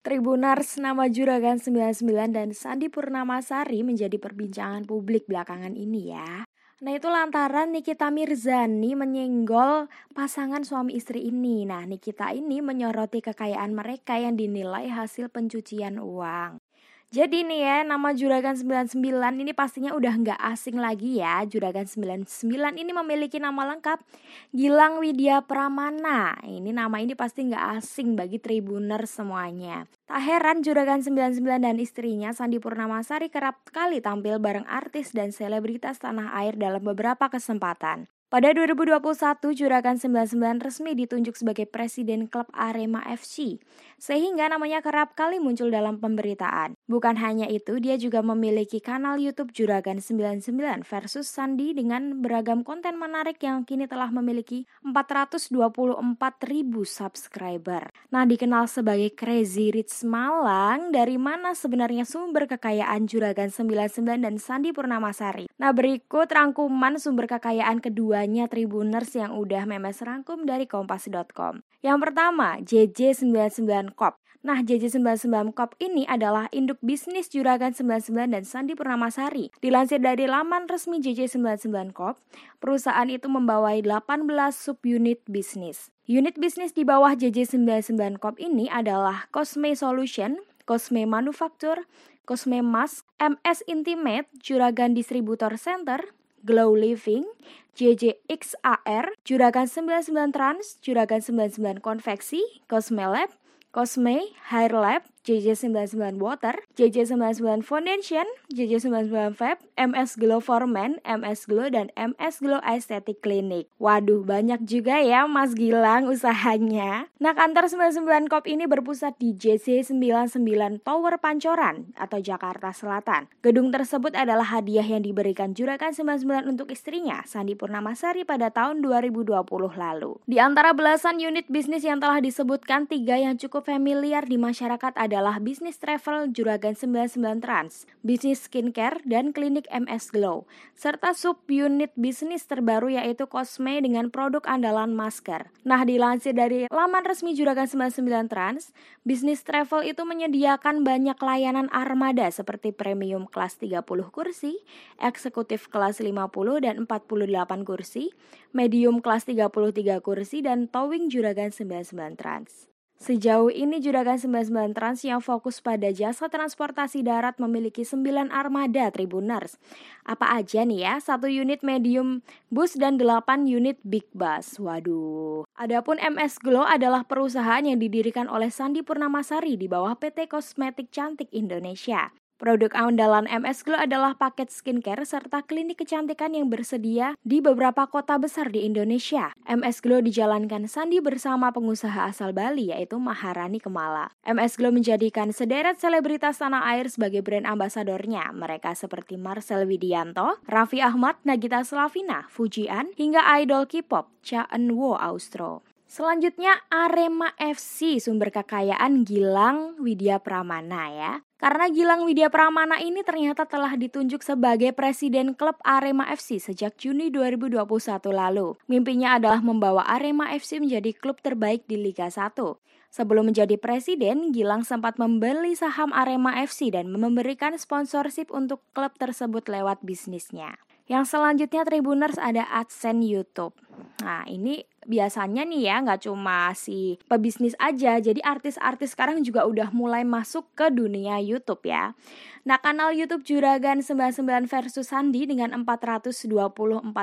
Tribunars nama Juragan 99 dan Sandi Purnamasari menjadi perbincangan publik belakangan ini ya. Nah itu lantaran Nikita Mirzani menyenggol pasangan suami istri ini. Nah Nikita ini menyoroti kekayaan mereka yang dinilai hasil pencucian uang. Jadi nih ya, nama Juragan 99 ini pastinya udah nggak asing lagi ya. Juragan 99 ini memiliki nama lengkap Gilang Widya Pramana. Ini nama ini pasti nggak asing bagi tribuner semuanya. Tak heran Juragan 99 dan istrinya Sandi Purnamasari kerap kali tampil bareng artis dan selebritas tanah air dalam beberapa kesempatan. Pada 2021, Juragan 99 resmi ditunjuk sebagai presiden klub Arema FC, sehingga namanya kerap kali muncul dalam pemberitaan. Bukan hanya itu, dia juga memiliki kanal YouTube Juragan 99 versus Sandi dengan beragam konten menarik yang kini telah memiliki 424 ribu subscriber. Nah, dikenal sebagai Crazy Rich Malang, dari mana sebenarnya sumber kekayaan Juragan 99 dan Sandi Purnamasari? Nah, berikut rangkuman sumber kekayaan kedua banyak Tribuners yang udah memes rangkum dari kompas.com. Yang pertama, JJ99 Corp. Nah, JJ99 Corp ini adalah induk bisnis Juragan 99 dan Sandi Purnamasari. Dilansir dari laman resmi JJ99 Corp, perusahaan itu membawai 18 subunit bisnis. Unit bisnis di bawah JJ99 Corp ini adalah Cosme Solution, Cosme Manufacture, Cosme Mask, MS Intimate, Juragan Distributor Center, Glow Living, JJXAR, Juragan 99 Trans, Juragan 99 Konveksi, Cosme Lab, Cosme, Hair Lab, JJ99 Water, JJ99 Foundation, JJ99 Fab, MS Glow for Men, MS Glow, dan MS Glow Aesthetic Clinic. Waduh, banyak juga ya Mas Gilang usahanya. Nah, kantor 99 Cop ini berpusat di JC99 Tower Pancoran atau Jakarta Selatan. Gedung tersebut adalah hadiah yang diberikan Juragan 99 untuk istrinya, Sandi Purnamasari pada tahun 2020 lalu. Di antara belasan unit bisnis yang telah disebutkan, tiga yang cukup familiar di masyarakat adalah adalah bisnis travel Juragan 99 Trans, bisnis skincare, dan klinik MS Glow, serta sub-unit bisnis terbaru yaitu Cosme dengan produk andalan masker. Nah, dilansir dari laman resmi Juragan 99 Trans, bisnis travel itu menyediakan banyak layanan armada seperti premium kelas 30 kursi, eksekutif kelas 50 dan 48 kursi, medium kelas 33 kursi, dan towing Juragan 99 Trans. Sejauh ini Juragan 99 Trans yang fokus pada jasa transportasi darat memiliki 9 armada Tribuners. Apa aja nih ya? Satu unit medium bus dan 8 unit big bus. Waduh. Adapun MS Glow adalah perusahaan yang didirikan oleh Sandi Purnamasari di bawah PT Kosmetik Cantik Indonesia. Produk andalan MS Glow adalah paket skincare serta klinik kecantikan yang bersedia di beberapa kota besar di Indonesia. MS Glow dijalankan Sandi bersama pengusaha asal Bali yaitu Maharani Kemala. MS Glow menjadikan sederet selebritas tanah air sebagai brand ambasadornya. Mereka seperti Marcel Widianto, Raffi Ahmad, Nagita Slavina, Fujian, hingga idol K-pop Cha Eun-woo Austro. Selanjutnya Arema FC sumber kekayaan Gilang Widya Pramana ya. Karena Gilang Widya Pramana ini ternyata telah ditunjuk sebagai presiden klub Arema FC sejak Juni 2021 lalu. Mimpinya adalah membawa Arema FC menjadi klub terbaik di Liga 1. Sebelum menjadi presiden, Gilang sempat membeli saham Arema FC dan memberikan sponsorship untuk klub tersebut lewat bisnisnya. Yang selanjutnya Tribuners ada AdSense YouTube. Nah ini biasanya nih ya nggak cuma si pebisnis aja jadi artis-artis sekarang juga udah mulai masuk ke dunia YouTube ya. Nah kanal YouTube Juragan 99 versus Sandi dengan 424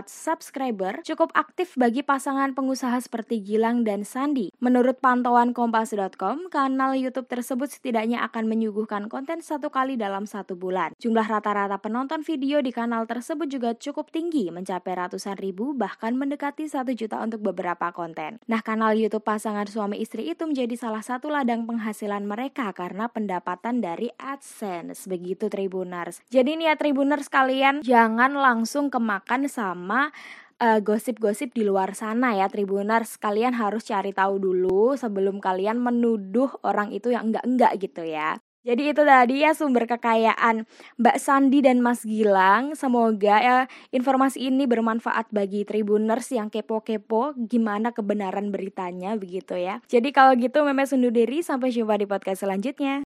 subscriber cukup aktif bagi pasangan pengusaha seperti Gilang dan Sandi. Menurut pantauan kompas.com kanal YouTube tersebut setidaknya akan menyuguhkan konten satu kali dalam satu bulan. Jumlah rata-rata penonton video di kanal tersebut juga cukup tinggi mencapai ratusan ribu bahkan mendekati satu juta untuk beberapa beberapa konten. Nah, kanal YouTube pasangan suami istri itu menjadi salah satu ladang penghasilan mereka karena pendapatan dari AdSense. Begitu Tribuners. Jadi nih ya Tribuners kalian jangan langsung kemakan sama uh, gosip-gosip di luar sana ya Tribuners kalian harus cari tahu dulu sebelum kalian menuduh orang itu yang enggak-enggak gitu ya Jadi itu tadi ya sumber kekayaan Mbak Sandi dan Mas Gilang. Semoga ya informasi ini bermanfaat bagi Tribuners yang kepo-kepo gimana kebenaran beritanya begitu ya. Jadi kalau gitu Memes undur diri sampai jumpa di podcast selanjutnya.